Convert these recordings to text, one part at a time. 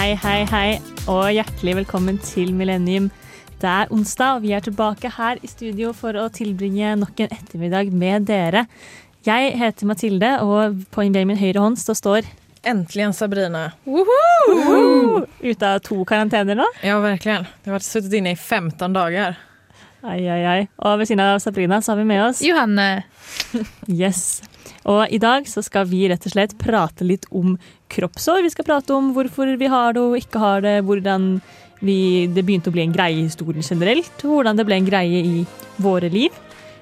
Hei, hei, hei, og hjertelig velkommen til Millennium. Det er onsdag, og vi er tilbake her i studio for å tilbringe nok en ettermiddag med dere. Jeg heter Mathilde, og på min høyre hånd så står en Sabrina. Woohoo! Ute av to karantener nå. Ja, verkligen. Jag har vært suttit inne i 15 dager. Ai, ai, ai. Og ved siden av Sabrina så har vi med oss Johanne. Yes. Og i dag så skal vi rett og slett prate litt om kroppsår. Vi skal prate om hvorfor vi har det og ikke har det, hvordan vi, det begynte å bli en greie i historien generelt, hvordan det ble en greie i våre liv.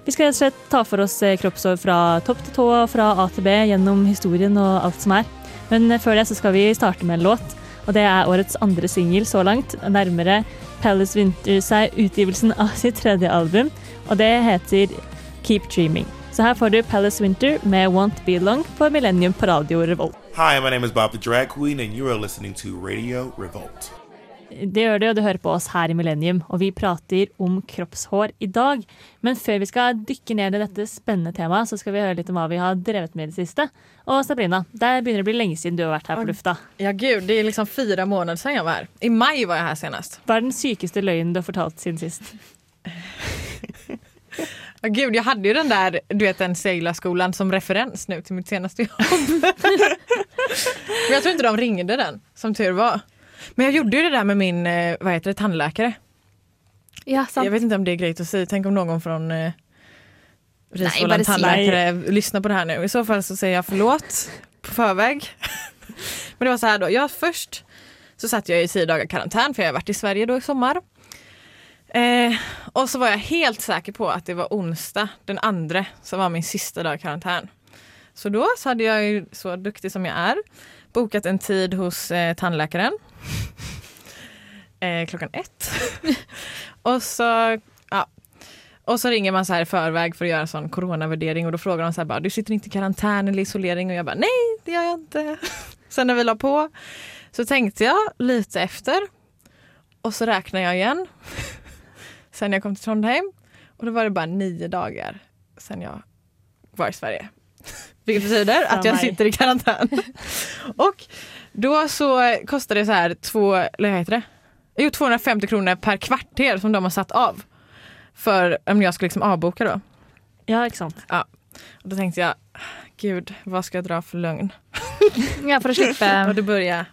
Vi skal rett og slett ta for oss eh, kroppsår fra topp til tå, fra A til B, gjennom historien og alt som er. Men før det så skal vi starte med en låt, og det er årets andre singel så langt. Nærmere Palace Winter seg utgivelsen av sitt tredje album, og det heter Keep Dreaming. Så her får du Palace Winter med Won't Be Long på Millennium på Radio Revolt. Hi, my name is Bob the Drag Queen, and you are listening to Radio Revolt. Det gjør det, og du hører på oss her i Millennium, og vi prater om kroppshår i dag. Men før vi skal dykke ned i dette spennende temaet, så skal vi høre litt om hva vi har drevet med i det siste. Og Sabrina, det begynner å bli lenge siden du har vært her på lufta. Ja gud, det er liksom fire måneder siden jeg var her. I mai var jeg her senest. Hva er den sykeste løgnen du har fortalt siden sist? Ja, gud, jag hade ju den där, du vet den seglarskolan som referens nu till mitt senaste jobb. Men jag tror inte de ringde den, som tur var. Men jag gjorde ju det där med min, eh, vad heter det, tandläkare. Ja, sant. Jag vet inte om det är grejt att säga. Tänk om någon från eh, Risskolan tandläkare lyssnar på det här nu. I så fall så säger jag förlåt på förväg. Men det var så här då, jag först så satt jag i tio dagar karantän för jag har varit i Sverige då i sommar. Eh, og så var jeg helt sikker på at det var onsdag den andre som var min siste dag i karantene. Så da så hadde jeg, så duktig som jeg er, bokat en tid hos eh, tandläkaren. eh, klockan ett. og så ja, och så ringer man så här i förväg för att göra en sån coronavärdering och då frågar de så här du sitter inte i karantän eller isolering och jag bara nej det gör jag inte. Sen när vi la på så tänkte jag lite efter och så räknar jag igen. Sen jag kom till Trondheim och då var det bara nio dagar sen jag var i Sverige. Vilket betyder att jag sitter i karantän. och då så kostar det så här två, eller vad heter det? Jo, 250 kronor per kvarter som de har satt av. För om jag skulle liksom avboka då. Ja, ikke sant. Och då tänkte jag, gud vad ska jag dra för lögn? Ja, for å slippe Och då började,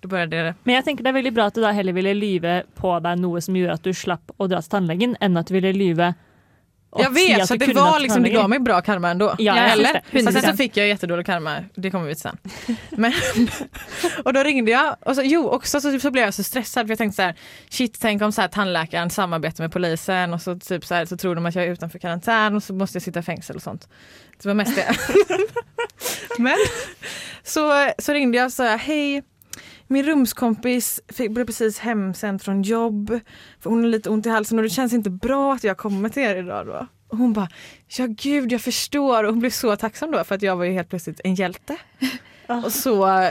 då började det. Men jeg tenker det er veldig bra at du da heller ville lyve på deg noe som gjorde at du slapp å dra til tannlegen, enn at du ville lyve og vet, si vet, at så du det var liksom, det ga gav mig bra karma ändå. Ja, jeg Eller? det. Fast sen så 100%. fick jag jättedålig karma, det kommer vi till sen. Men, och då ringde jag och så, jo, också så, så blev jag så stressad för jag tänkte så här, shit tänk om så här, tandläkaren samarbetar med polisen och så, typ så, här, så tror de att jag är utanför karantän och så måste jag sitta i fengsel och sånt. Det var mest det. Men så, så ringde jag och sa hej min rumskompis fick, blev precis hemsänd från jobb för hon har lite ont i halsen och det känns inte bra att jag kommer till er idag då. Och hon bara, ja gud jag förstår och hon blev så tacksam då för att jag var ju helt plötsligt en hjälte. Och så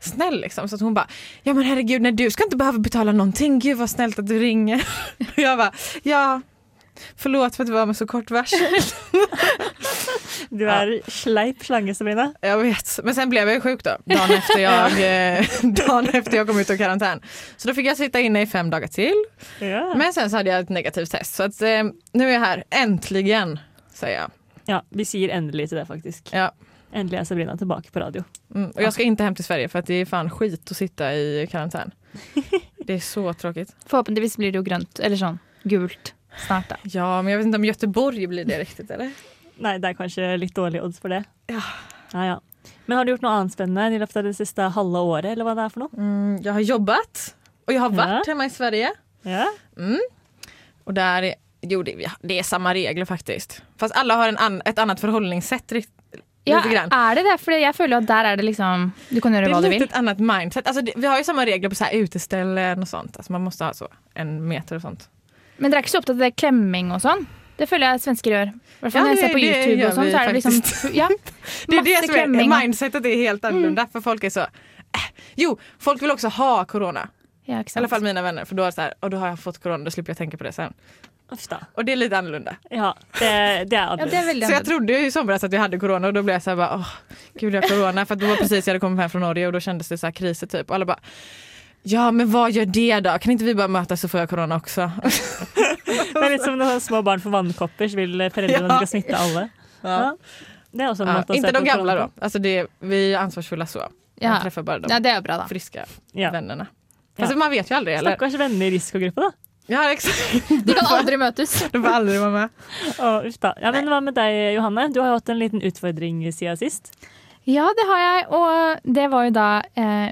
snäll liksom. Så att hon bara, ja men herregud nej du ska inte behöva betala någonting, gud vad snällt att du ringer. Och jag bara, ja förlåt för att det var med så kort varsel. Du er sleip slange, Sabrina. Jag vet, men sen blev jag ju sjuk då, dagen efter jag, eh, dagen efter jag kom ut ur karantän. Så då fick jag sitta inne i fem dagar till. Ja. Men sen så hade jag ett negativt test. Så att, eh, nu är jag här, äntligen, säger jag. ja, vi sier endelig til det, faktisk. Ja. Endelig er Sabrina tilbake på radio. Mm, og jeg skal ikke hjem til Sverige for det er fan skit å sitte i karantene. Det er så kjedelig. Forhåpentligvis blir det jo grønt, eller sånn gult snart, da. Ja, men jeg vet ikke om Göteborg blir det riktig, eller? Nei, det er kanskje litt dårlige odds for det. Ja. Ja, ja. Men har du gjort noe annet spennende i løpet av det siste halve året, eller hva det er for noe? Mm, jeg har jobbet, og jeg har vært Ja. hjemme i Sverige. Ja. Mm. Og der jo, det, ja, det er samme regler faktisk. Fast alle har en an, et annet forholdningssett. Ja, er det det? For jeg føler at der er det liksom Du kan gjøre hva hva vil. du er litt et annet mindset. Altså, det, vi har jo samme regler på så här uteställen och sånt. Alltså, man må ha så en meter og sånt. Men dere er ikke så opptatt av det klemming og sånn? Det føler jeg svensker gjør. I hvert fall Ja, når jeg ser på det YouTube og sånn, så er det liksom ja, Det är masse det som og- mindsetet er helt annorlunda for folk er så Jo, folk vil også ha corona. Ja, I alle fall mine vänner. for da er det sånn Og da har jeg fått corona, da slipper jeg å tenke på det sen. Og. Det er litt annorlunda. Ja, det, det er Ja, er annerledes. Så jeg trodde jo i somras at jag hadde corona og da ble jeg sånn här bara, åh, gud jeg har corona. For det var precis jeg hadde kommet hjem fra Norge og da kjentes det sånn krise, typ. Og alle bara, ja men hva gjør det da? Kan ikke vi bare møtes og får korona også? Det er litt som når små barn får vannkopper, så vil foreldrene Ja. skal smitte alle. Ja. Det er også en Ja, måte å se inte Ikke de gamle, da. Altså, det, vi er ansvarsfulle så. Ja. Man treffer bare de Ja, det er bra, da. Friske Ja. vännerna. Fast Ja. man vet jo aldri, eller? Stakkars venner i risikogruppa, da. Ja exakt. De kan aldri møtes. De får aldri være med. Oh. Ja, men hva med deg, Johanne? Du har jo hatt en liten utfordring siden sist. Ja, det har jeg, og det var jo da eh,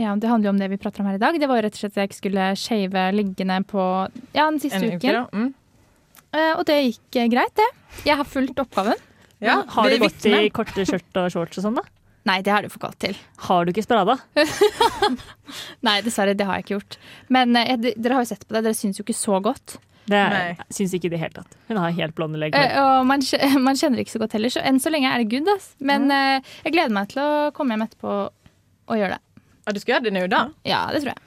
Ja, det handler jo om det vi prater om her i dag. Det var jo rett og slett at jeg skulle shave leggene på ja, den siste En uke uken. då. Mm. uh, og det gikk eh, greit, det. Jeg har fulgt oppgaven. Ja, har du gått i korte skjørt og shorts og sånn, da? Nei, det har du fått kalt til. Har du ikke sprada? Nei, dessverre, det har jeg ikke gjort. Men uh, dere har jo sett på det, dere syns jo ikke så godt. Det Nei. syns ikke i det hele tatt. Hun har helt blonde legg. Uh, og man, man kjenner ikke så godt heller, så enn så lenge er det good. Ass. Men uh, jeg gleder meg til å komme hjem etterpå og gjøre det. Ja, du skulle gjøre det nå, da? Ja, det tror jeg.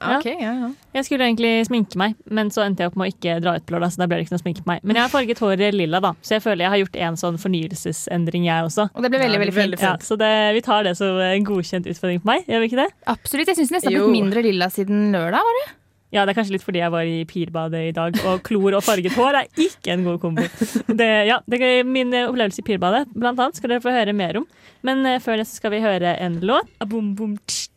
Ja. Okay, ja, ja. Jeg skulle egentlig sminke meg, men så endte jeg opp med å ikke dra ut på lørdag. Så da ble det ikke noe sminke på meg. Men jeg har farget håret lilla, da, så jeg føler jeg har gjort en sånn fornyelsesendring, jeg også. Og det ble veldig, veldig er fint. Ja, så det, vi tar det som en godkjent utfordring på meg, gjør vi ikke det? Absolutt. Jeg syns nesten det har blitt mindre lilla siden lørdag. var det? Ja, det er kanskje litt fordi jeg var i pirbadet i dag, og klor og farget hår er ikke en god kombo. Det, ja, det er min eh, opplevelse i pirbadet, blant annet, skal dere få høre mer om. Men eh, før det så skal vi høre en låt. Abom, bom, tst,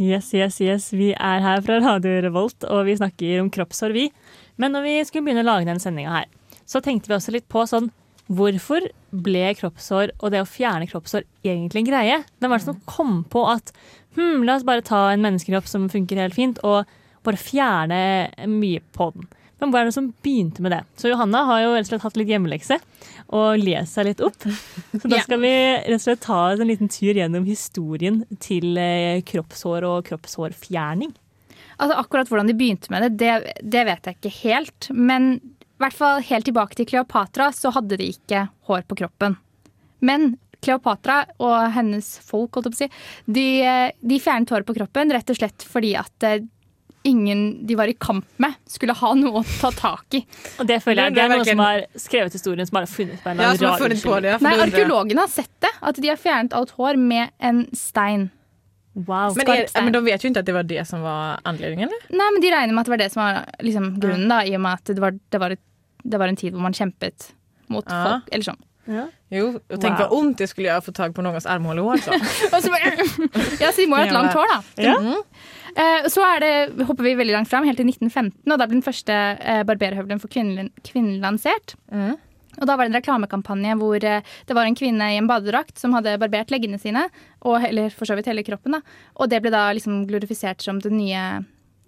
Yes, yes, yes. Vi er her fra Radio Revolt, og vi snakker om kroppshår, vi. Men når vi skulle begynne å lage denne sendinga her, så tenkte vi også litt på sånn Hvorfor ble kroppshår og det å fjerne kroppshår egentlig en greie? Hvem var det som kom på at hm, la oss bare ta en menneskekropp som funker helt fint, og bare fjerne mye på den? Hvem er det som begynte med det? Så Johanna har jo rett og slett hatt litt hjemmelekse og lest seg litt opp. Så da skal vi rett og slett ta en liten tur gjennom historien til eh, kroppshår og kroppshårfjerning. Altså Akkurat hvordan de begynte med det, det, det vet jeg ikke helt. Men i hvert fall helt tilbake til Kleopatra så hadde de ikke hår på kroppen. Men Kleopatra og hennes folk holdt jeg på å si, de, de fjernet håret på kroppen rett og slett fordi at eh, ingen de var i kamp med, skulle ha noe å ta tak i. Og det føler jeg Det det er noen som har skrevet historien som bare har funnet på en eller Ja, rar funnit unnskyldning. Nei, Arkeologene har sett det. At de har fjernet alt hår med en stein. Wow. Men, er, men de vet jo ikke at det var det som var anledningen. Eller? Nei, men De regner med at det var det som var liksom, grunnen, da, i og med at det var, det, var et, det var en tid hvor man kjempet mot Ja. folk. Eller sånn. Ja. Jo, og tenk Wow. vad vondt det skulle gjøre å få tak på någons armhålehår. Så. Og så bare, ja, så de må jo ha et langt hår, da. Ja. Eh, Så er det, hopper vi veldig langt fram, helt til 1915, og da ble den første eh, barberhøvelen for kvinnen, kvinnen lansert. Mm. Og da var det en reklamekampanje hvor eh, det var en kvinne i en badedrakt som hadde barbert leggene sine, og, eller for så vidt hele kroppen, da. Og det ble da liksom glorifisert som det nye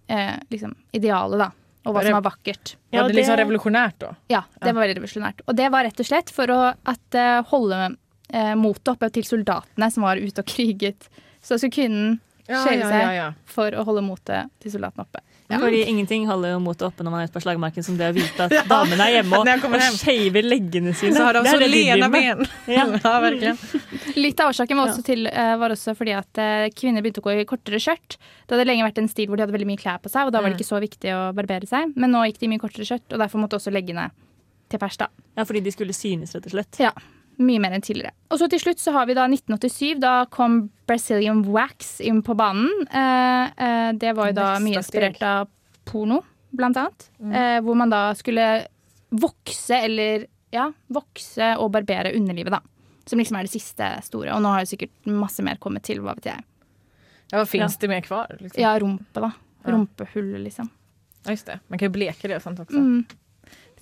eh, liksom, idealet, da. Og hva som var vakkert. Ja, var det liksom revolusjonært, da? Ja, det var veldig revolusjonært. Og det var rett og slett for å at, eh, holde eh, motet oppe til soldatene som var ute og kriget. Så skulle kvinnen Ja, skjele ja, seg ja, ja. for å holde motet til soldatene oppe. Fordi ingenting holder jo motet oppe når man er ute på slagmarken, som det å vite at damene er hjemme og, og shaver leggene sine. Så har de Det er så lena ben. Ja. ja. Litt av årsaken var også, til, eh, var også fordi at eh, kvinner begynte å gå i kortere skjørt. Det hadde lenge vært en stil hvor de hadde veldig mye klær på seg, og da var det ikke så viktig å barbere seg. Men nå gikk de i mye kortere skjørt, og derfor måtte også leggene til pers. da. Ja, fordi de skulle synes, rett og slett. Ja, mye mer enn tidligere. Og så til slutt så har vi da 1987. Da kom Brazilian Wax inn på banen. Eh, eh, det var jo da mye inspirert av porno, blant annet. Eh, hvor man da skulle vokse eller ja, vokse og barbere underlivet, da. Som liksom er det siste store. Og nå har jo sikkert masse mer kommet til, hva vet jeg. Ja, hva Fins ja. det mer kvar? Liksom? Ja, rumpe, da. Rumpehullet, liksom. Ja, just det. Man kan jo bleke det og sånt også. Mm.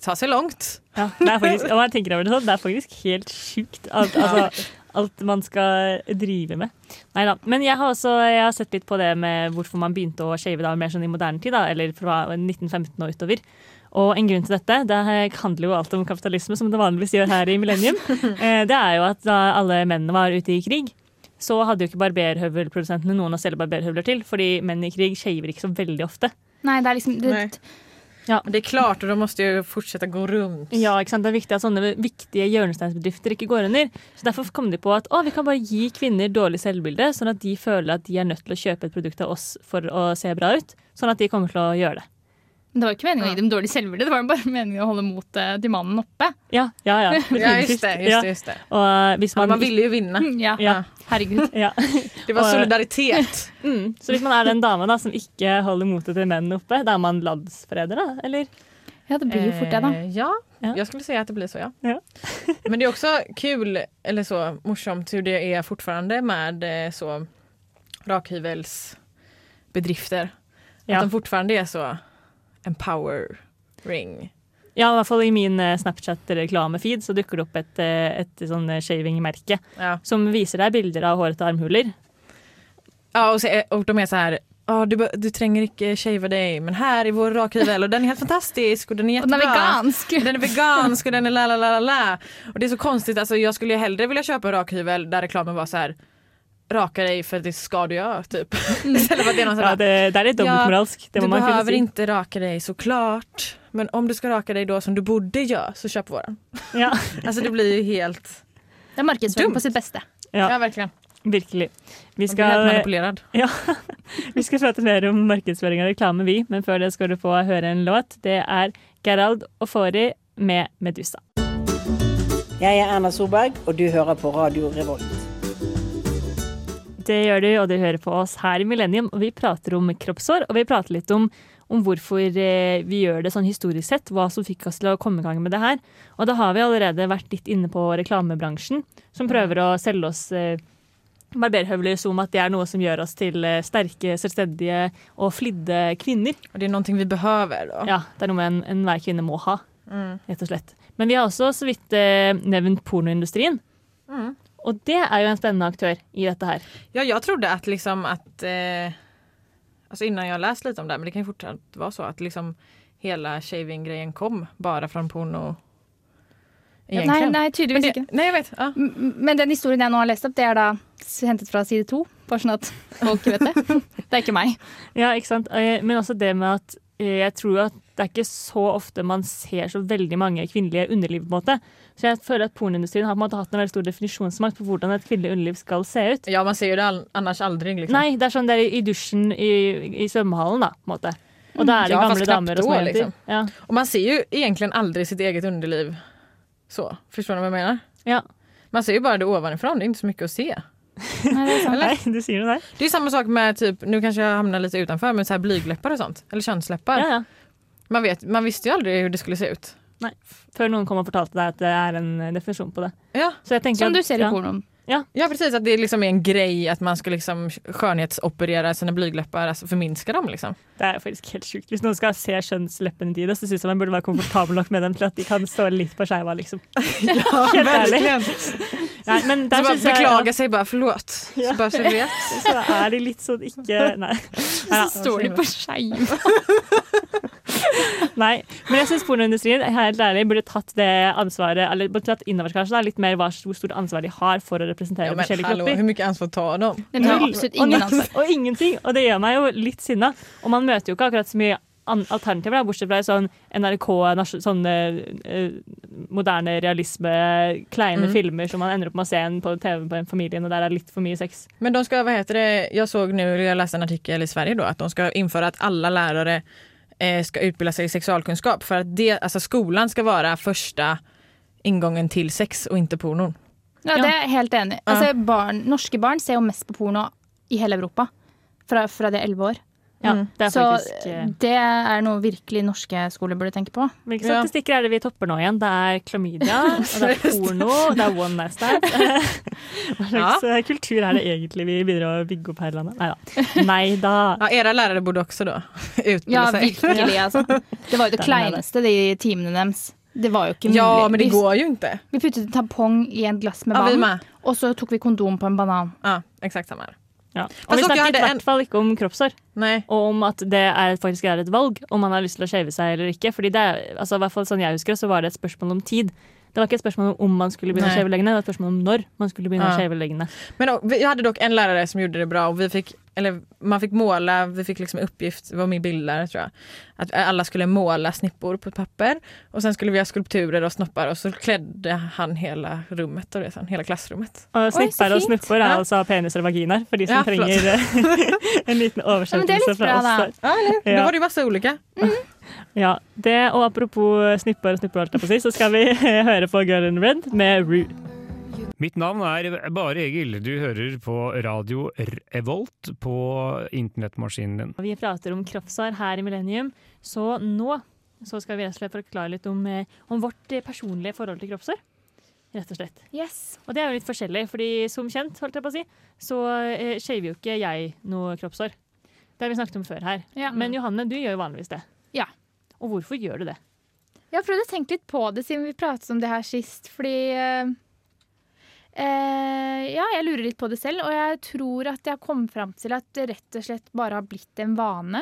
Det seg langt. Ja, det er faktisk, jeg tenker over det sånn, det er faktisk helt sjukt alt, altså, alt man skal drive med. Neida. Men jeg har også jeg har sett litt på det med hvorfor man begynte å shave da, mer sånn i moderne tid, da, eller fra 1915 og utover. Og en grunn til dette, det handler jo alt om kapitalisme, som det vanligvis gjør her i Millennium. Eh, Det er jo at da alle mennene var ute i krig, så hadde jo ikke barberhøvelprodusentene noen å selge barberhøvler til, fordi menn i krig shaver ikke så veldig ofte. Nei, det er liksom det, Nei. Men Det er klart och de måste fortsette å gå rundt. Ja, ikke sant? Det er viktig at sånne viktige hjørnesteinsbedrifter ikke går under. Så Derfor kom de på at å, vi kan bare gi kvinner dårlig selvbilde, sånn at de føler at de er nødt til å kjøpe et produkt av oss for å se bra ut. Sånn at de kommer til å gjøre det. Men det var jo ikke meningen å gi dem dårlig selvbilde, det var jo bare meningen å holde motet til mannen oppe. Ja, ja, ja. Ja, just det. Just Ja. det, just det. Og eh, hvis Man, ja, man ville jo vinne. Ja, Ja. herregud. ja. Det var solidaritet. Mm. Så hvis man er den dama da, som ikke holder motet til mennene oppe, da er man landsforræder, da? Eller? Ja, det blir jo fort det, da. Eh, ja, Ja. jag skulle säga att det blir så ja. Ja. Men det är också kul, eller så morsomt hur det är fortfarande med eh, så rakhyvelsbedrifter. Ja. Att de fortfarande är så empowering. Ja, i hvert fall i min eh, Snapchat-reklamefeed så dukker det opp et, eh, et sånn eh, shaving-merke Ja. som viser deg bilder av hårete armhuler. Ja, og, så, och de er så här Ja, du, du trenger ikke shave deg, men her i vår rakhyvel Og den er helt fantastisk og den er Og den er vegansk. Den er vegansk og den er la la la la Og det er så konstigt, alltså jeg skulle heller vilja kjøpe en rakhyvel der reklamen var så här raka dig för det ska du göra typ. Istället för att det är någon sån Ja, det, det er litt dobbeltmoralsk. Det du behöver inte raka dig såklart. Men om du ska raka dig då som du borde göra så köp våran. Ja, Alltså det blir ju helt... Det er markedsføring på sitt beste. ja, verkligen. virkelig. Vi Man blir helt skal, manipulerad. ja, vi skal prate mer om markedsføring og reklame, vi, men før det skal du få høre en låt. Det er Gerald Ofori med 'Medusa'. Jeg er Erna Solberg, og du hører på Radio Revolt. Det gjør du, og du hører på oss her i Millennium. Og vi prater om kroppshår, og vi prater litt om, om hvorfor eh, vi gjør det sånn historisk sett. Hva som fikk oss til å komme i gang med det her. Og da har vi allerede vært litt inne på reklamebransjen, som prøver å selge oss eh, barberhøvler som at det er noe som gjør oss til eh, sterke, selvstendige og flidde kvinner. Og det er noe vi behøver, da. Ja, det er noe en- enhver kvinne må ha, Mm. rett og slett. Men vi har også så vidt nevnt pornoindustrien. Mm. Og det er jo en spennende aktør i dette her. Ja, jeg trodde at liksom at eh, Altså innan har lest litt om det men det kan jo fortsatt være så at liksom hele shaving-greien kom bare fra porno. Nei, nei, tydeligvis det, ikke. Nei, jeg vet. Ja. Men den historien jeg nå har lest opp, det er da hentet fra side to. Bare sånn at folk vet det. Det er ikke meg. Ja, ikke sant? Eh, Men også det med at eh, jeg tror at det er ikke så ofte man ser så veldig mange kvinnelige underliv. på en måte. Så jeg føler at pornoindustrien har på en måte hatt en veldig stor definisjonsmakt på hvordan et kvinnelig underliv skal se ut. ja, man ser jo det annars aldri. Liksom. Nei, det er sånn det er i, dusjen i, i svømmehallen, da. på en måte. Og da er det Ja, gamle damer og små liksom. Ja. Og man ser jo egentlig aldri sitt eget underliv så. Forstår du hva jeg mener? ja. Man ser jo bare det ovenfra. det er ikke så mye å se. Nei, det er sant. Nei, du sier det der. Det är samme sak med typ, nu kanskje jeg havner litt utenfor, men så här blygläppar och sånt. Eller kjønnslepper. Ja, ja. Man, vet, man visste jo aldri hvordan det skulle se ut. Før noen kom og fortalte deg at det er en eh, definisjon på det. Ja, Så jeg Som at- du ser i ja. pornoen. ja precis. Att det liksom är en grej att man ska liksom skönhetsoperera sina blygläppar, alltså förminska dem. Liksom. Det er faktisk helt sjukt. Hvis noen skal se kjønnsleppene dine, så syns jeg man burde være komfortabel nok med dem til at de kan stå litt på skeiva, liksom. Ja, Helt ærlig. verkligen. Nei, men Så der bara synes jeg beklaga sig bara, förlåt. Ja. Så bare så vet. Så er de litt sånn ikke Nei. Så står de på skeiv. Nei. Men jeg syns pornoindustrien helt ærlig, burde tatt det ansvaret Eller burde tatt innover kanskje da, litt mer hva, hvor stort ansvar de har for å representere Ja, men forskjellige hallå, kropper. Hvor mye ansvar tar de? Den tar absolutt ingen ansvar. Og ingenting. Og det gjør meg jo litt sinna. Og man møter jo ikke akkurat så mye alternativer, da, bortsett fra i sånn NRK, nas- sånne eh, moderne realisme, kleine Mm. filmer som man ender opp med å se en på TV på en familien, og der er litt for mye sex. Men de skal, hva heter det, jeg såg nu, jeg leste en artikkel i Sverige da, at de skal innføre at alle lärare eh, ska utbilda sig i sexualkunskap för att det, alltså skolan ska vara första ingången till sex och inte pornon. Ja, det er jeg helt enig i. Altså, barn, norske barn ser jo mest på porno i hele Europa. Fra, fra de er elleve år. Ja, Mm. det er Så faktisk eh, det er noe virkelig norske skoler burde tenke på. Hvilke Ja. statistikker er det vi topper nå igjen? Det er klamydia, og det er porno, det er one night stand. Hva slags ja. kultur er det egentlig vi begynner å bygge opp her i landet? Nei da. Ja, era lärare borde også da utbilda Ja, sig. virkelig. Altså. Det var jo det Den det. kleineste, de timene deres. Det var jo ikke mulig. Ja, men det går jo ikke. vi puttet en tampong i en glass med Ja, vann, med. og så tok vi kondom på en banan. Ja, eksakt samme här. Ja. Og vi snakker snakket i hvert fall ikke om kroppshår. Nei. Og om at det er, faktisk er et valg om man har lyst til å shave seg eller ikke. Fordi det altså, i hvert fall sånn jeg husker så var det et spørsmål om tid. Det var ikke et spørsmål om om man skulle begynne Nei. å shave leggene, det var et spørsmål om når man skulle begynne Ja. å shave leggene. Men og, vi hadde dere en lærer som gjorde det bra og vi fick eller man fick måla, vi fick liksom uppgift, det var min bildlärare tror jag, att alla skulle måla snippor på et papper och sen skulle vi ha skulpturer och snoppar och så klädde han hela rummet av det sen, hela klassrummet. Og så snipper og fint. er Ja. altså peniser og vaginer, for de som Ja, trenger eh, en liten er fra bra, oss. da. der. Ja, eller? Ja. Då var det ju massa olika. Ja, det, og apropos snipper og jeg si, så skal vi høre på Girl in Red med Rue. Mitt navn er Bare Egil. Du hører på radio Revolt på internettmaskinen din. Vi prater om kroppsår her i Millennium, så nå så skal vi rett og slett forklare litt om, eh, om vårt eh, personlige forhold til kroppsår. Rett og slett. Yes. Og det er jo litt forskjellig, fordi som kjent, holdt jeg på å si, så eh, shaver jo ikke jeg noe kroppsår. Det har vi snakket om før her. Ja. Men Johanne, du gjør jo vanligvis det. Ja. Og hvorfor gjør du det? Jeg har prøvd å tenke litt på det siden vi pratet om det her sist, fordi eh, eh, Ja, jeg lurer litt på det selv, og jeg tror at jeg kommet fram til at det rett og slett bare har blitt en vane.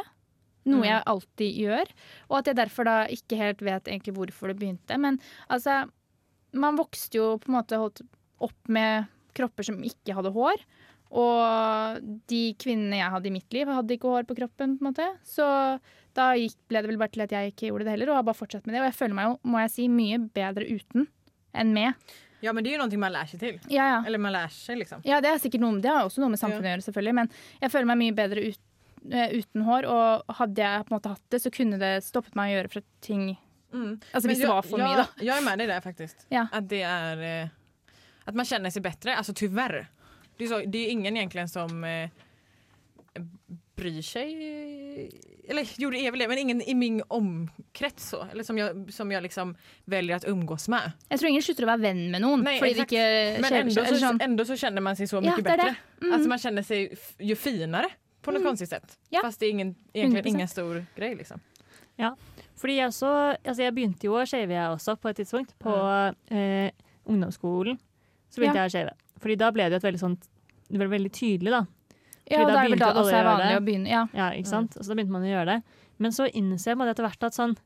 Noe Mm. jeg alltid gjør, og at jeg derfor da ikke helt vet egentlig hvorfor det begynte. Men altså, man vokste jo på en måte holdt opp med kropper som ikke hadde hår. Og de kvinnene jeg hadde i mitt liv, hadde ikke hår på kroppen. på en måte. Så da gikk, ble det vel bare til at jeg ikke gjorde det heller, og har bare fortsatt med det. Og jeg føler meg jo, må jeg si, mye bedre uten enn med. Ja men det er jo noe man lærer seg til. Ja, ja. Eller man lærer seg, liksom. ja det, er noe, det har også noe med samfunnet å gjøre, selvfølgelig. Men jeg føler meg mye bedre ut, eh, uten hår. Og hadde jeg på en måte hatt det, så kunne det stoppet meg å gjøre fra ting Mm. Altså Men hvis det var for jag, mye, da. Jeg är med deg där faktiskt. Ja. Att det er Eh, At man kjenner seg bedre. Altså, dessverre. Det er jo det ingen egentlig som eh, bryr sig. Eller jo det är väl det, men ingen i min omkrets så. Eller som jag, som jag liksom väljer att umgås med. Jeg tror ingen slutter å være venn med noen Nej, fordi exakt. de ikke Men ändå seg. Så, sånn. ändå så känner man sig så Ja, mycket det bättre. Mm. Alltså man känner sig jo ju finare på något konstigt sätt. Ja. Fast det är ingen, egentligen 100%. ingen stor grej liksom. Fordi jeg, også, altså jeg begynte jo å shave jeg også på et tidspunkt. På eh, ungdomsskolen så begynte Ja. jeg å shave. Fordi da ble det jo et veldig sånn Det ble veldig tydelig, da. Ja, da da er det vel da det også er vanlig å begynne. Ja. Ja, ikke sant? Og så da begynte man å gjøre det. Men så innser man etter hvert at sånn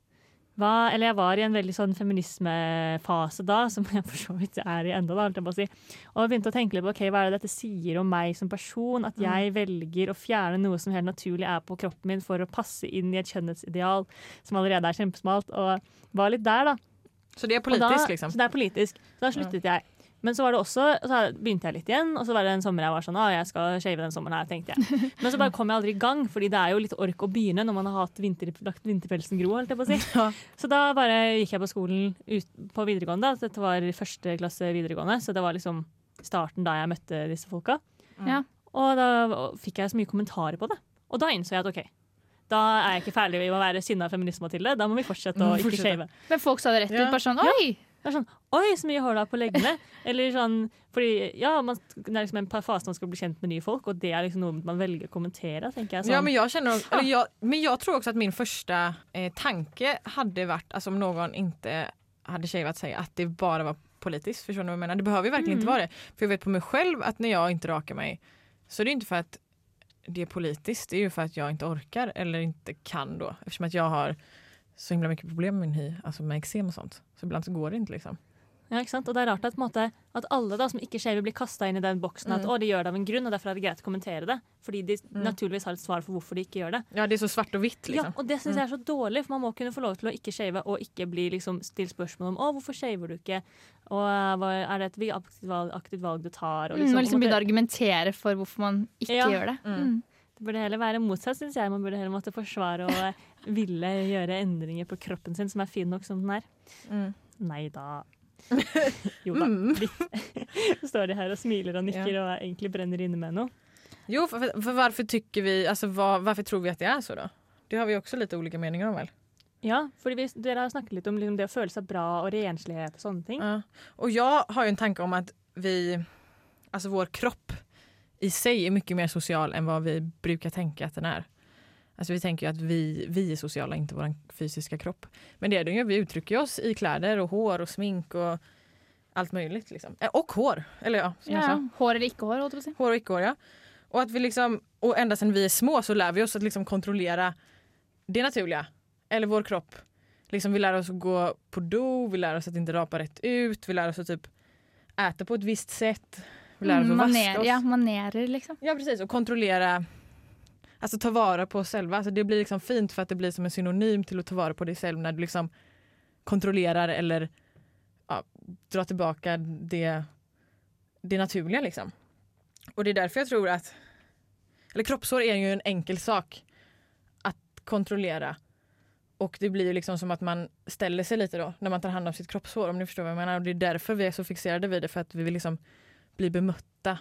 hva, Eller jeg var i en veldig sånn feminismefase da, som jeg for så vidt er i enda, da, holdt jeg på å si. Og jeg begynte å tenke litt på okay, hva er det dette sier om meg som person? At jeg velger å fjerne noe som helt naturlig er på kroppen min for å passe inn i et kjønnhetsideal som allerede er kjempesmalt. Og var litt der, da. Så det er politisk, da, liksom. Så det er politisk. Så da sluttet jeg. Men så var det også, så begynte jeg litt igjen, og så var det en sommer jeg var sånn, ah, jeg skal shave den sommeren her, tenkte jeg. Men så bare kom jeg aldri i gang, fordi det er jo litt ork å begynne når man har hatt vinter, lagt vinterpelsen gro, holdt jeg på å si. Ja. Så da bare gikk jeg på skolen ut, på videregående, dette var første klasse videregående, så det var liksom starten da jeg møtte disse folka. Ja. Og da fikk jeg så mye kommentarer på det. Og da innså jeg at ok, da er jeg ikke ferdig med å være sinna feminist, Mathilde. Da må vi fortsette å Mm, ikke fortsette. shave. Men folk sa det rett Ja. ut. Bare sånn Oi! Det er sånn Oi, så mye hår du har på leggene. Eller sånn Fordi ja, man, det er liksom en fase man skal bli kjent med nye folk, og det er liksom noe man velger å kommentere, tenker jeg. Sånn. Ja, men jeg, kjenner, eller jeg, men jeg tror også at min første eh, tanke hadde vært altså om noen ikke hadde shavat seg, at det bare var politisk. Förstår ni vad jag? Det behöver ju verkligen inte Mm. vara det. För jag vet på mig själv att när jag inte rakar mig så är det inte för att det är politiskt, det är ju för att jag inte orkar eller inte kan då. Eftersom att jag har så himla mycket problem med min hy, alltså med eksem och sånt. Så ibland så går det inte liksom. Ja, ikke sant? Og det er rart at, på en måte, at alle da, som ikke shaver, blir kasta inn i den boksen at Mm. å, de gjør det av en grunn, og derfor er det greit å kommentere det. Fordi de Mm. naturligvis har et svar for hvorfor de ikke gjør det. Ja, det er så svart og hvitt, liksom. Ja, liksom. og det syns jeg er så dårlig, for man må kunne få lov til å ikke shave og ikke bli liksom stilt spørsmål om å, hvorfor shaver du ikke, og eh, hva, er det et vi- aktivt valg, aktivt valg du tar? Og Mm, og liksom begynner begynne å argumentere for hvorfor man ikke Ja. gjør det. Mm. Mm. Det burde heller være motsatt, syns jeg. Man burde heller måtte forsvare og ville gjøre endringer på kroppen sin som er fin nok som den er. Mm. Nei da. Jo da. Mm. Så står de her og smiler og nikker og egentlig brenner inne med noe. Jo, for, för varför tycker vi, alltså var, varför tror vi at det er så da? Det har vi også lite ulike meninger om vel? Ja, for dere har snakket litt om liksom, det å føle seg bra og renslighet og sånne ting. Ja. Og jeg har jo en tanke om at vi, altså vår kropp i seg er mye mer sosial enn hva vi bruker tenke at den är. Alltså vi tänker ju att vi, vi är sociala, inte vår fysiska kropp. Men det är det ju, vi uttrycker oss i kläder och hår och smink och allt möjligt. Liksom. Eh, Och hår, eller ja, som jag sa. Hår eller ikke hår, låter på. Hår och icke-hår ja. Och att vi liksom, och ända sedan vi är små så lär vi oss att liksom kontrollera det naturliga. Eller vår kropp. Liksom vi lär oss att gå på do, vi lär oss att inte rapa rätt ut, vi lär oss att typ äta på ett visst sätt. Vi lär oss Mm, att vaska oss. ja, manerer, liksom. Ja precis, och kontrollera alltså, ta vara på oss själva. Alltså, det blir liksom fint för att det blir som en synonym till att ta vara på dig själv när du liksom kontrollerar eller ja, drar tillbaka det, det naturliga. Liksom. Och det är därför jag tror att eller kroppshår är ju en enkel sak att kontrollera. Och det blir ju liksom som att man ställer sig lite då när man tar hand om sitt kroppshår om ni förstår vad jag menar. Och det är därför vi är så fixerade vid det för att vi vill liksom bli bemötta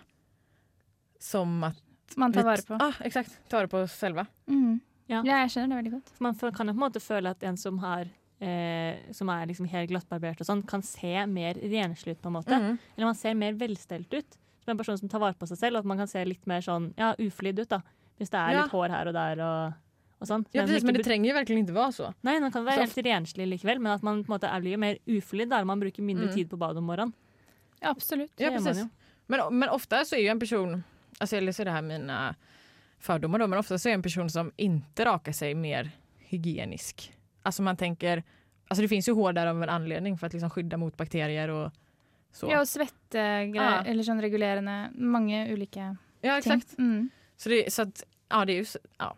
som att Man tar vare på. Ah, eksakt. Ta vare på selve. Mm. Ja. Ja, jeg skjønner det veldig godt. Man kan jo på en måte føle at en som, har, eh, som er liksom helt glattbarbert og sånn, kan se mer renslig ut, på en måte. Mm. Eller man ser mer velstelt ut. Som en person som tar vare på seg selv, og at man kan se litt mer sånn ja, uflidd ut, da. Hvis det er Ja. litt hår her og der og, og sånn. Ja, Men precis, men det trenger jo virkelig ikke være så. Nei, man kan være Så- helt renslig likevel, men at man på en måte er blir mer uflidd der. Man bruker mindre Mm. tid på badet om morgenen. Ja, absolutt. Ja, precis. Men, men ofte så er jo en person, alltså eller så är det här mina fördomar då, men ofta så är en person som inte rakar sig mer hygienisk. Alltså man tänker, alltså det finns ju hår där av en anledning för att liksom skydda mot bakterier och så. Ja, og svettegreier, Ja. eller sånn regulerende. Mange ulike Ja, ting. exakt. Mm. Så, det, så att, ja det är ju, ja.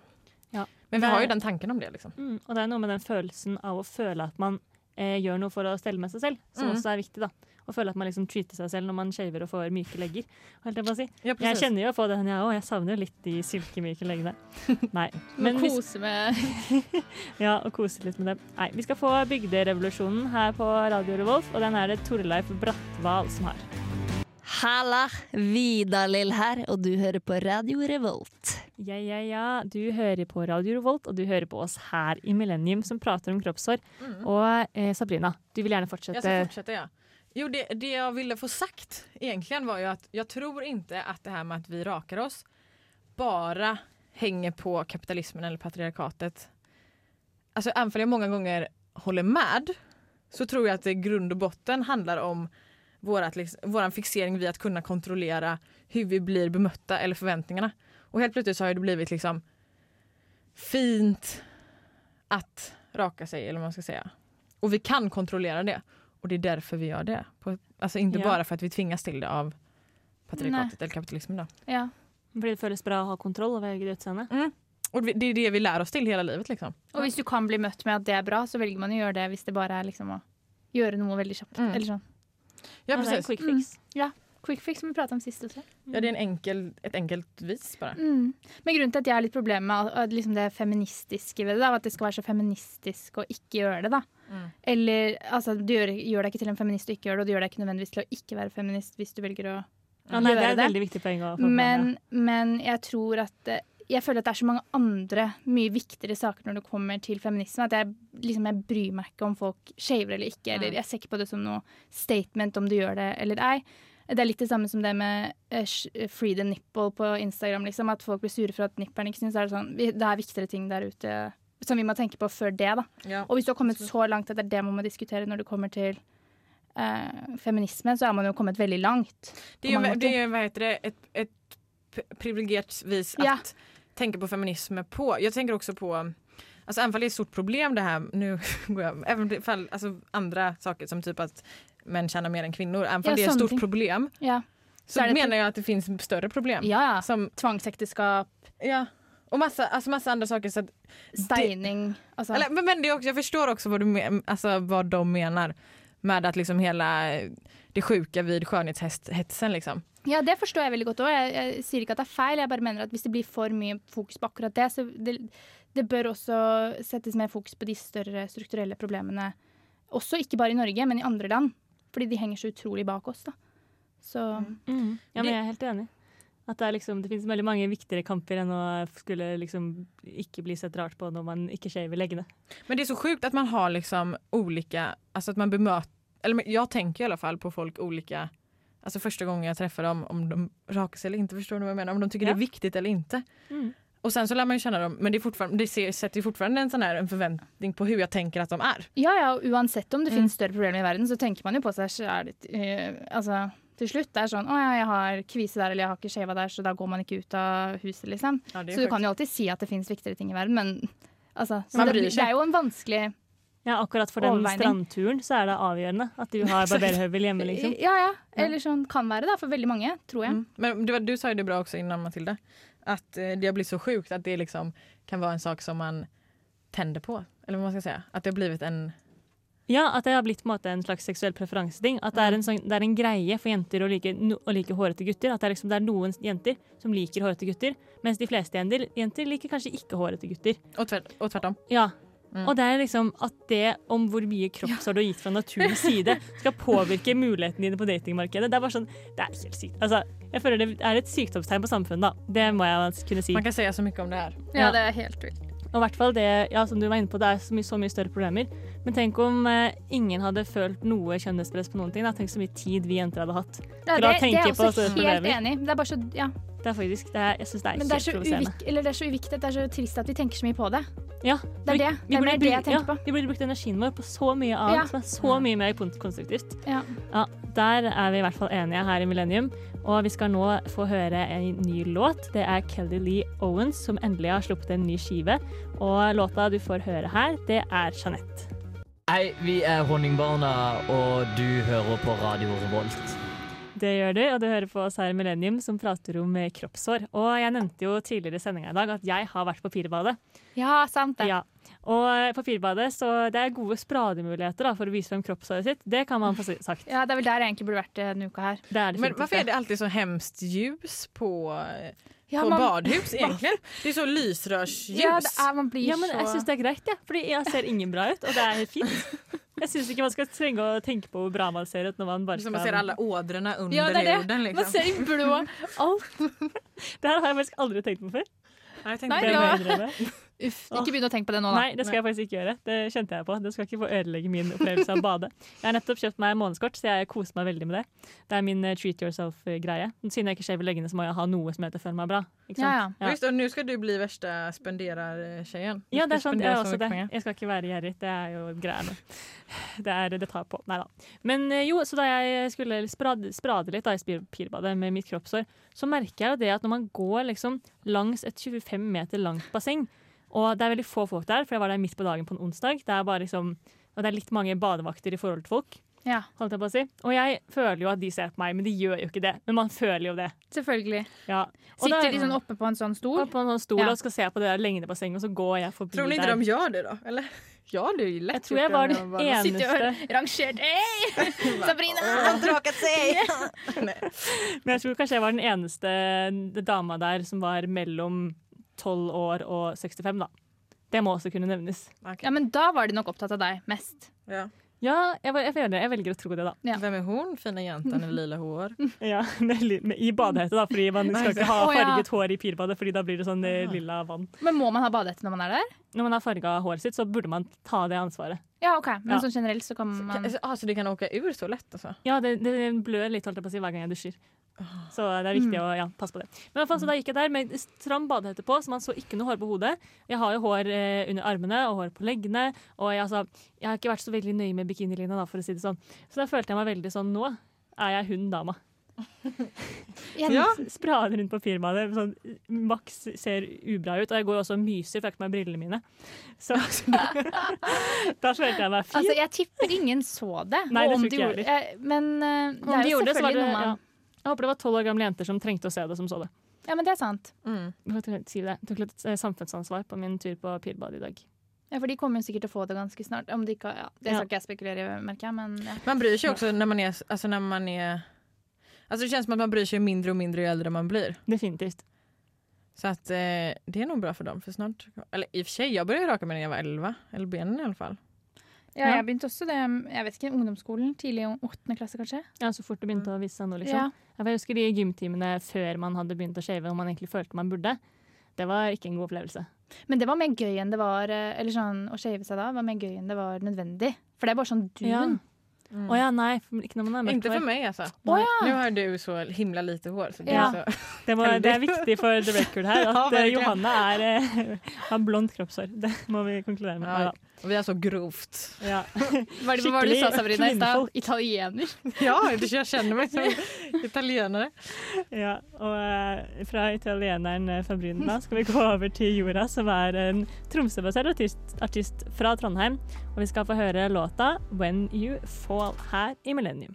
Ja. Men vi har ju den tanken om det liksom. Mm, og det er noe med den følelsen av å føle at man eh, gjør noe for å stelle med seg selv, som Mm. også er viktig. da. Å føle at man liksom treater seg selv når man shaver og får myke legger. holdt Jeg på å si. Ja, Jeg kjenner jo på den, jeg òg. Jeg savner jo litt de silkemyke leggene. Nei. Men Men vi, kose med ja, og kose litt med det. Nei, vi skal få Bygderevolusjonen her på Radio Revolt, og den er det Torleif Bratval som har. Halla! Vidar-Lill her, og du hører på Radio Revolt. Ja, ja, ja. Du hører på Radio Revolt, og du hører på oss her i Millennium som prater om kroppshår. Og eh, Sabrina, du vil gjerne fortsette. Jeg skal fortsette, ja. Jo, det, det jag ville få sagt egentligen var ju att jag tror inte att det här med att vi rakar oss bara hänger på kapitalismen eller patriarkatet. Alltså även om jag många gånger med så tror jag att det i grund och botten handlar om vårat, liksom, våran fixering vid att kunna kontrollera hur vi blir bemötta eller förväntningarna. Och helt plötsligt så har det blivit liksom fint att raka sig eller vad man ska säga. Och vi kan kontrollera det. Och det är därför vi gör det. På, alltså inte Ja. bara för att vi tvingas till det av patriarkatet eller kapitalismen. Då. Ja. Fordi det føles bra å ha kontroll over eget utseende. Och vi- det är det vi lär oss till hela livet. Liksom. Og hvis du kan bli møtt med at det er bra, så velger man å gjøre det hvis det bare er liksom å gjøre noe veldig kjapt. Mm. Eller sånn. Ja, Ja, det fix. en precis. quick fix. Quick fix som vi prata om sist også. Ja, det er en enkel, et enkelt vis bare. Mm. Men grunnen til at jeg har litt problemer med liksom det feministiske ved det, da, at det skal være så feministisk å ikke gjøre det, da. Mm. Eller altså, du gjør, gjør deg ikke til en feminist og ikke gjør det, og du gjør deg ikke nødvendigvis til å ikke være feminist hvis du velger å Ja, nei, det er et veldig viktig poeng å få. Men, men jeg tror at eh, Jeg føler at det er så mange andre mye viktigere saker når det kommer til feminisme. At jeg, liksom, jeg bryr meg ikke om folk shaver eller ikke. Eller jeg ser ikke på det som noe statement om du gjør det eller ei. Det er litt det samme som det med eh, free the nipple på Instagram. Liksom, at folk blir sure for at nipperen ikke syns det sånn. Det er viktigere ting der ute som vi må tenke på før det. da. Ja. Og hvis du har kommet så langt at det er det man må diskutere når det kommer til eh, feminisme, så er man jo kommet veldig langt. Det er jo, det er, hva heter det, et, et privilegert vis vis Ja. tenke på feminisme på. Jeg tenker også på, alltså även om det är ett stort problem det här, nu går jag, även fall, alltså andra saker som typ att män tjänar mer än kvinnor, även om Ja, det är ett stort problem Ja, så, Så det- menar jag att det finns större problem. ja. Som, Tvangsekteskap, ja, och massa, alltså massa andra saker. Så steining altså. eller, men, men det också, jag förstår också vad, du alltså, vad de menar med att liksom hela det sjuka vid skjønnhetshetsen. liksom. Ja, det forstår jeg veldig godt òg. Jeg, jeg sier ikke at det er feil, jeg bare mener at hvis det blir for mye fokus på akkurat det, så det, det bør også settes mer fokus på de større strukturelle problemene. Også ikke bare i Norge, men i andre land. Fordi de henger så utrolig bak oss, da. Så Mm. Ja, men jeg er helt enig. At det, er liksom, det finnes veldig mange viktigere kamper enn å skulle liksom ikke bli sett rart på når man ikke shaver leggene. Men det er så sjukt at man har liksom ulike Altså at man bemøter eller jeg tenker i alle fall på folk ulike Altså første gang jeg treffer dem om de raker seg eller ikke, forstår du hva jeg mener? Om de tycker Ja. det er viktigt eller ikke. Mm. Och sen så lär man ju känna dem, men det, är fortfarande, det ser, sätter ju fortfarande en sån här en förväntning på hur jag tänker att de är. ja, ja, uansett om det Mm. finnes større problemer i verden, så tenker man jo på seg sjæl uh, Altså, til slutt. Det er sånn Å ja, jeg har kvise der, eller jeg har ikke skjeva der, så da går man ikke ut av huset, liksom. Ja, det Så du kan jo alltid si at det finnes viktigere ting i verden, men altså så Man det, bryr blir- det er jo en vanskelig Ja, akkurat for den strandturen så er det avgjørende at du har barberhøvel hjemme, liksom. Ja, ja. Eller sånn kan være, da, for veldig mange, tror jeg. Mm. Men du, du sa ju det bra också innan Matilda, Att eh, det har blivit så sjukt att det liksom kan vara en sak som man tänder på. Eller vad man ska säga. Att det har blivit en... Ja, at det har blitt en, en slags seksuell preferanseting. At det er, en sånn, det er en greie for jenter å like, no, å like hårete gutter. At det er, liksom, det er noen jenter som liker hårete gutter, mens de fleste jenter, jenter liker kanskje ikke hårete gutter. Och, tvärt, och tvärtom. Ja. Mm. Og det er liksom at det om hvor mye kroppshår du har gitt fra naturens side, skal påvirke mulighetene dine på datingmarkedet. Det er bare sånn, det er helt sykt. Altså, jeg føler det er et sykdomstegn på samfunnet, da. Det må jeg kunne si. Man kan si så mye om det her. Ja, Ja. det er helt vilt. Og i hvert fall det, ja, som du var inne på, det er så mye, så mye større problemer. Men tenk om eh, ingen hadde følt noe kjønnspress på noen ting. Da. Tenk så mye tid vi jenter hadde hatt. Ja, det, det er jeg også helt problemer. enig i. Det er bare så, ja. Det er faktisk, det er, jeg syns det er Men det er, helt så uvik, eller det er så uviktig det er så trist at vi tenker så mye på det. Ja, Det er det. Det er mer det jeg tenker ja, på. Vi burde brukt energien vår på så mye annet Ja. som er så mye mer konstruktivt. Ja. Ja, Der er vi i hvert fall enige her i Millennium. Og vi skal nå få høre en ny låt. Det er Kelly Lee Owens som endelig har sluppet en ny skive. Og låta du får høre her, det er Jeanette. Hei, vi er Honningbarna, og du hører på Radio Revolt. Det gjør du, og du hører på oss her i Millennium som prater om eh, kroppshår. Og jeg nevnte jo tidligere i sendinga i dag at jeg har vært på Pirbadet. ja, sant det. Ja. Og eh, på Pirbadet så det er gode sprademuligheter da, for å vise frem kroppshåret sitt. Det kan man få sagt. Ja, det er vel der jeg egentlig burde vært denne uka her. Det er Men hvorfor er det. det alltid så hemskt ljus på, eh, Ja, på man- badhus egentlig. Det er så lysrørsljus. Ja, det er, man blir Ja, men jeg syns det er greit, jeg. Fordi jeg ser ingen bra ut, og det er fint. Jeg syns ikke man skal trenge å tenke på hvor bra man ser ut når man bare skal man ser alle ådrene under Ja, det er det. huden. Man Liksom. ser i blå alt. Det her har jeg faktisk aldri tenkt på før. Ja, jag tänkte Det det. ja. Uff, ikke begynn å tenke på det nå, da. Nei, det skal jeg faktisk ikke gjøre. Det kjente jeg på. Det skal ikke få ødelegge min opplevelse av å bade. Jeg har nettopp kjøpt meg månedskort, så jeg koser meg veldig med det. Det er min eh, treat yourself-greie. Siden jeg ikke skjever leggene, så må jeg ha noe som heter føler meg bra. Ikke sant? Ja, ja. Ja. Just, och nu ska du bli verste spenderer-tjeien. Ja, det er sant. Jeg, er også det. jeg skal ikke være gjerrig. Det er jo greia nå. Det, er, det tar på. Nei da. Men eh, jo, så da jeg skulle sprade, sprade litt da, i pirbadet med mitt kroppsår, så merker jeg jo det at når man går liksom langs et 25 meter langt basseng, og det er veldig få folk der, for jeg var der midt på dagen på en onsdag, det er bare liksom og det er litt mange badevakter i forhold til folk. Ja, Holdt jeg på å si. Og jeg føler jo at de ser på meg, men de gjør jo ikke det. Men man føler jo det. selvfølgelig. Ja. Og da- Sitter de sånn oppe på en sånn stol? oppe på en sånn stol Ja. og skal se på det der lengdebassenget, og så går jeg forbi der. Tror du ikke der. de gjør det da? Eller? Ja, det är lätt Jeg tror jeg var den bara- og eneste rangert hey! Sabrina! Men jeg tror kanskje jeg var den eneste dama der som var mellom 12 år og 65, da. Det må også kunne nevnes. Okay. Ja, men da var de nok opptatt av deg mest. Ja. Ja, jeg, jeg, jeg velger å tro det, da. Ja. Hvem er hun fine jenta med lilla hår? Ja, med, I badehette, da, fordi man skal ikke ha farget hår i pirbadet, fordi da blir det sånn eh, lilla vann. Men må man ha badehette når man er der? Når man har farga håret sitt, så burde man ta det ansvaret. Ja, OK. Men Ja. sånn generelt så kan man Ah, så du kan åke ur så lett, altså? Ja, det, det blør litt holdt jeg på å si, hver gang jeg dusjer. Så det er viktig å ja, passe på det. Men i hvert fall, så da gikk jeg der med stram badehette på, så man så ikke noe hår på hodet. Jeg har jo hår eh, under armene og hår på leggene. Og jeg, altså, jeg har ikke vært så veldig nøye med bikinilinja, da, for å si det sånn. Så da følte jeg meg veldig sånn Nå er jeg hun dama. Ja. Sprader rundt på firmaet. Sånn, Max ser ubra ut. Og jeg går også og myser, for jeg har ikke meg brillene mine. Så da følte jeg meg fin. Altså, jeg tipper ingen så det. Nei, det tror ikke de jeg gjorde- eh, Men eh, det Om er de jo gjorde det, så var selvfølgelig det noe man ja. Jeg håper det var tolv år gamle jenter som trengte å se det, som så det. Ja, men det er sant. Mm. Jeg tok- si det. Jeg tok litt eh, samfunnsansvar på min tur på Pirbadet i dag. Ja, For de kommer jo sikkert til å få det ganske snart. Om de ikke, ja, det Ja. skal ikke jeg spekulere i, merker jeg, men ja. Man bryr seg også når man er, altså når man er Alltså det känns som att man bryr sig mindre och mindre ju äldre man blir. Definitivt. Så att eh, det är nog bra för dem. För snart, eller i och för sig, jag började raka mig när jag var 11. Eller benen i alla fall. Ja, Ja. jeg begynte også det, jeg vet ikke, ungdomsskolen, tidlig i åttende klasse kanskje. Ja, Så fort det begynte å vise seg nå, liksom. Ja. Jeg husker de gymtimene før man hadde begynt å shave, og man egentlig følte man burde. Det var ikke en god opplevelse. Men det var mer gøy enn det var eh, Eller sånn, å shave seg da var mer gøy enn det var nødvendig. For det er bare sånn dun. Ja. Mm. Oh ja, nei. Ikke når man er mørkt Inte för mig alltså. Oh ja. Nu har du så himla lite hår. Så det Ja. så. Det, må, det er viktig for the record her at Ja, eh. Johanne er, eh, har blondt kroppshår. Det må vi konkludere med. Ja, er så grovt. ja. Hva var det det du sa, Sabrina, i stad? kvinnfolk. Italiener. Ja, jeg kjenner meg som italienare. ja. Og uh, fra italieneren eh, Fabrina skal vi gå over til Jorda, som er en Tromsø-basert artist, artist fra Trondheim. Og vi skal få høre låta 'When You Fall' her i Millennium.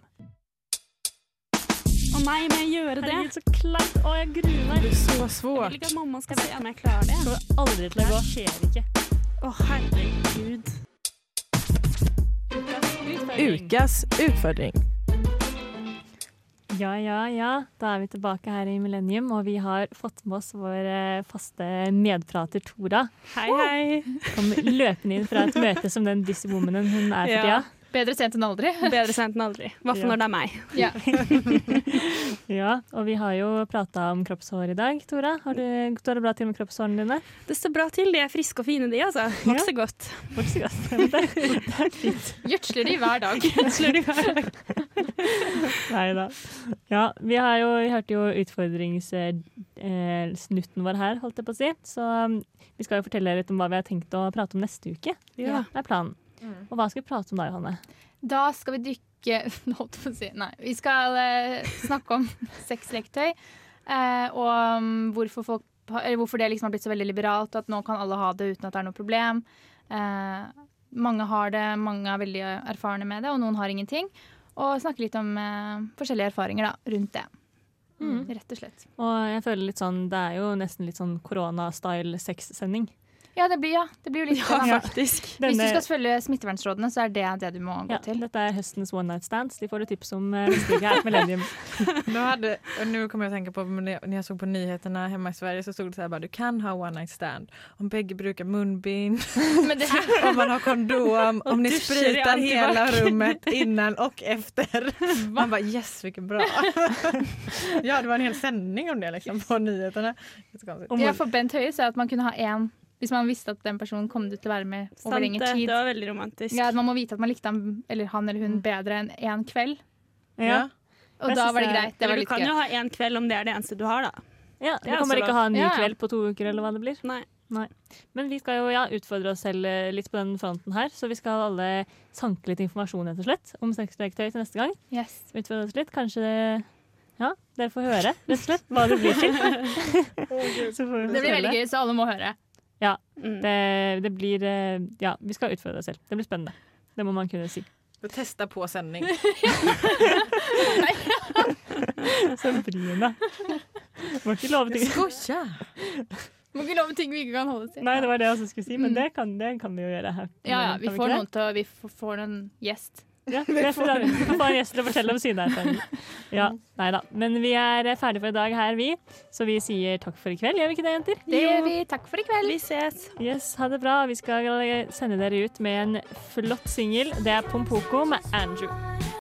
Å nei, må jeg gjøre det? Herregud, så kleint. Å, jeg gruer meg. Det er så svårt. Jeg vil ikke at mamma skal se om jeg klarer det. Det kommer aldri til å gå. Det skjer ikke. Å, herregud. Ukas utfordring. Ja, ja, ja. Da er vi tilbake her i Millennium, og vi har fått med oss vår eh, faste medprater Tora. Hei, hei. Kom løpende inn fra et møte som den disse womanen hun er for Ja. Bedre sent enn aldri. Bedre sent enn aldri. I hvert fall Ja. når det er meg. Ja. Ja, og vi har jo prata om kroppshår i dag, Tora. Har du, står det bra til med kroppshårene dine? Det står bra til. De er friske og fine, de, altså. Vokser godt. Vokser godt. Ja, Det, det er fint. Gjødsler de hver dag. Gjødsler de hver dag. Nei da. Ja, vi, har jo, vi hørte jo utfordringssnutten vår her, holdt jeg på å si. Så um, vi skal jo fortelle litt om hva vi har tenkt å prate om neste uke. Ja. Det er planen. Og hva skal vi prate om da, Johanne? Da skal vi dykke si Nei. Vi skal eh, snakke om sexleketøy. eh, og om hvorfor, folk, eller hvorfor det liksom har blitt så veldig liberalt, og at nå kan alle ha det uten at det er noe problem. Eh, mange har det, mange er veldig erfarne med det, og noen har ingenting. Og snakke litt om eh, forskjellige erfaringer da, rundt det. Mm. Rett og slett. Og jeg føler litt sånn, Det er jo nesten litt sånn korona-style sexsending. Ja, det blir, ja, det blir jo litt det. da. Faktisk. Hvis du skal følge smittevernrådene, så er det det du må gå Ja, til. dette er høstens one night stands. De får du tips om eh, neste uke her Millennium. Nu, hadde, och nu kommer jeg å tenke på når jeg så på nyhetene hemma i Sverige så stod det sånn här du kan ha one night stand om begge bruker munbind, det, om man har kondom, om ni spriter hele rommet hela antibac. rummet innan og efter. Man bare yes vilket bra. ja det var en hel sändning om det liksom på nyhetene. Ja, for Bent Høie sa at man kunne ha én hvis man visste at den personen kom til å være med over Sant lengre tid. Det var veldig romantisk. Ja, at Man må vite at man likte han eller, han eller hun bedre enn én kveld. Ja, Og da var det greit. Det var du kan gøy. jo ha én kveld om det er det eneste du har, da. ja Det Du er kan bare ikke ha en ny. Kveld på to uker, eller hva det blir. Nei. Men vi skal jo ja, utfordre oss selv eh, litt på den fronten her, så vi skal alle sanke litt informasjon rett og slett om sexleketøy til neste gang. Yes. Utfordre oss litt. Kanskje det Ja, dere får høre rett og slett hva det blir til. Så får vi Det blir veldig gøy, så alle må høre. Mm. Det, det blir eh, Ja, vi skal utfordre oss selv. Det blir spennende. Det må man kunne si. Du Testa på sending. Så Brina. Må ikke love ting. Skoja! Må ikke love ting vi ikke kan holde til. Nei, det var det jeg også skulle si, men Mm. det kan, det kan vi jo gjøre her. Ja, ja, vi får noen til Vi får, får en gjest. Ja, det får en gjest til å fortelle om sine erfaringer. Ja, nei da. Men vi er ferdige for i dag her, vi. Så vi sier takk for i kveld, gjør vi ikke det, jenter? Det gjør vi. Takk for i kveld. Vi ses. Yes, ha det bra. Vi skal sende dere ut med en flott singel. Det er Pompoko med Andrew.